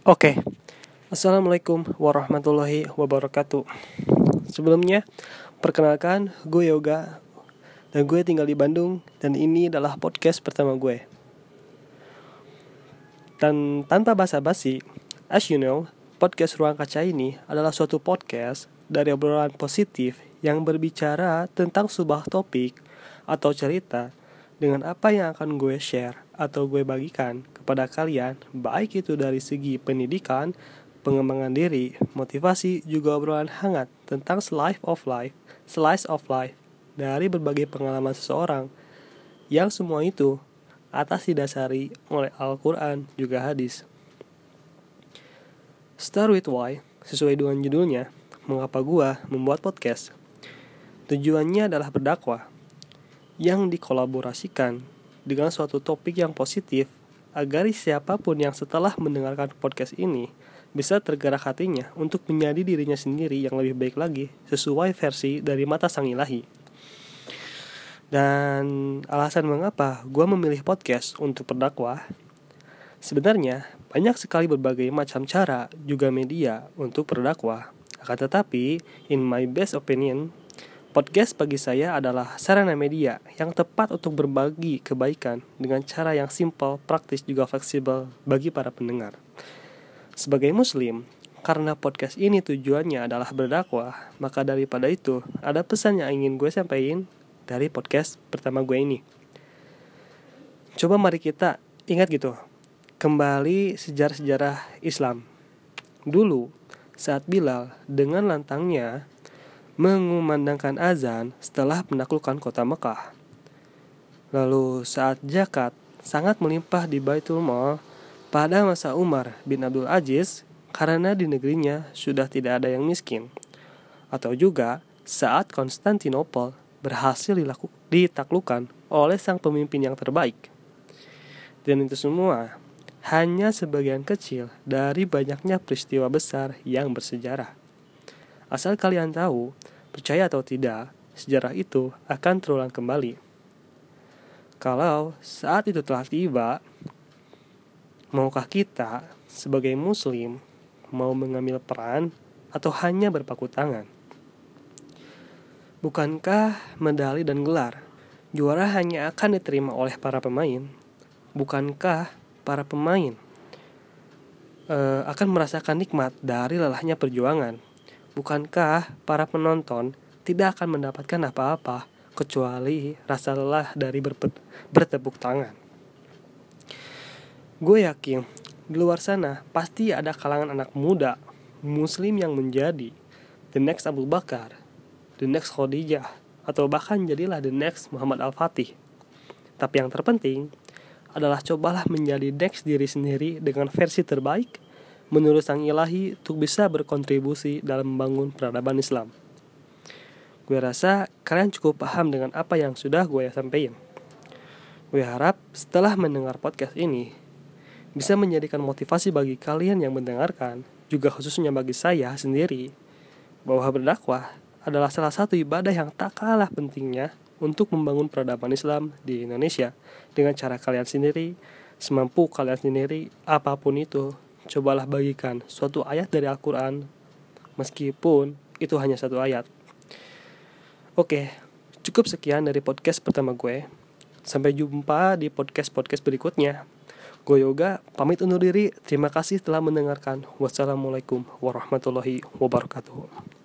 Oke, Assalamualaikum warahmatullahi wabarakatuh. Sebelumnya, perkenalkan gue Yoga Dan gue tinggal di Bandung Dan ini adalah podcast pertama gue. Dan tanpa basa-basi As you know, podcast Ruang Kaca ini adalah suatu podcast Dari obrolan positif yang berbicara tentang sebuah topik atau cerita dengan apa yang akan gue share atau gue bagikan kepada kalian, baik itu dari segi pendidikan, pengembangan diri, motivasi, juga obrolan hangat tentang slice of life, slice of life dari berbagai pengalaman seseorang yang semua itu atas didasari oleh Al-Quran juga hadis. Start with why, sesuai dengan judulnya, mengapa gua membuat podcast. Tujuannya adalah berdakwah, yang dikolaborasikan dengan suatu topik yang positif agar siapa pun yang setelah mendengarkan podcast ini bisa tergerak hatinya untuk menjadi dirinya sendiri yang lebih baik lagi sesuai versi dari mata sang ilahi. Dan alasan mengapa gue memilih podcast untuk berdakwah Sebenarnya banyak sekali berbagai macam cara juga media untuk berdakwah Akan tetapi, in my best opinion, Podcast bagi saya adalah sarana media yang tepat untuk berbagi kebaikan dengan cara yang simple, praktis, juga fleksibel bagi para pendengar. Sebagai muslim, karena podcast ini tujuannya adalah berdakwah, maka daripada itu ada pesan yang ingin gue sampaikan dari podcast pertama gue ini. Coba mari kita ingat gitu, kembali sejarah-sejarah Islam. Dulu, saat Bilal dengan lantangnya mengumandangkan azan setelah menaklukkan kota Mekah. Lalu saat zakat sangat melimpah di Baitul Mal pada masa Umar bin Abdul Aziz karena di negerinya sudah tidak ada yang miskin. Atau juga saat Konstantinopel berhasil ditaklukkan oleh sang pemimpin yang terbaik. Dan itu semua hanya sebagian kecil dari banyaknya peristiwa besar yang bersejarah. Asal kalian tahu, percaya atau tidak, sejarah itu akan terulang kembali. Kalau saat itu telah tiba, maukah kita sebagai muslim mau mengambil peran atau hanya berpaku tangan? Bukankah medali dan gelar juara hanya akan diterima oleh para pemain? Bukankah para pemain uh, akan merasakan nikmat dari lelahnya perjuangan? Bukankah para penonton tidak akan mendapatkan apa-apa kecuali rasa lelah dari bertepuk tangan? Gue yakin di luar sana pasti ada kalangan anak muda muslim yang menjadi the next Abu Bakar, the next Khadijah, atau bahkan jadilah the next Muhammad Al-Fatih. Tapi yang terpenting adalah cobalah menjadi next diri sendiri dengan versi terbaik menurut sang ilahi untuk bisa berkontribusi dalam membangun peradaban Islam. Gue rasa kalian cukup paham dengan apa yang sudah gue sampaikan. Gue harap setelah mendengar podcast ini, bisa menjadikan motivasi bagi kalian yang mendengarkan, juga khususnya bagi saya sendiri, bahwa berdakwah adalah salah satu ibadah yang tak kalah pentingnya untuk membangun peradaban Islam di Indonesia dengan cara kalian sendiri, semampu kalian sendiri, apa pun itu, cobalah bagikan suatu ayat dari Al-Quran meskipun itu hanya satu ayat. Oke, cukup sekian dari podcast pertama gue. Sampai jumpa di podcast-podcast berikutnya. Gue Yoga, pamit undur diri. Terima kasih telah mendengarkan. Wassalamualaikum warahmatullahi wabarakatuh.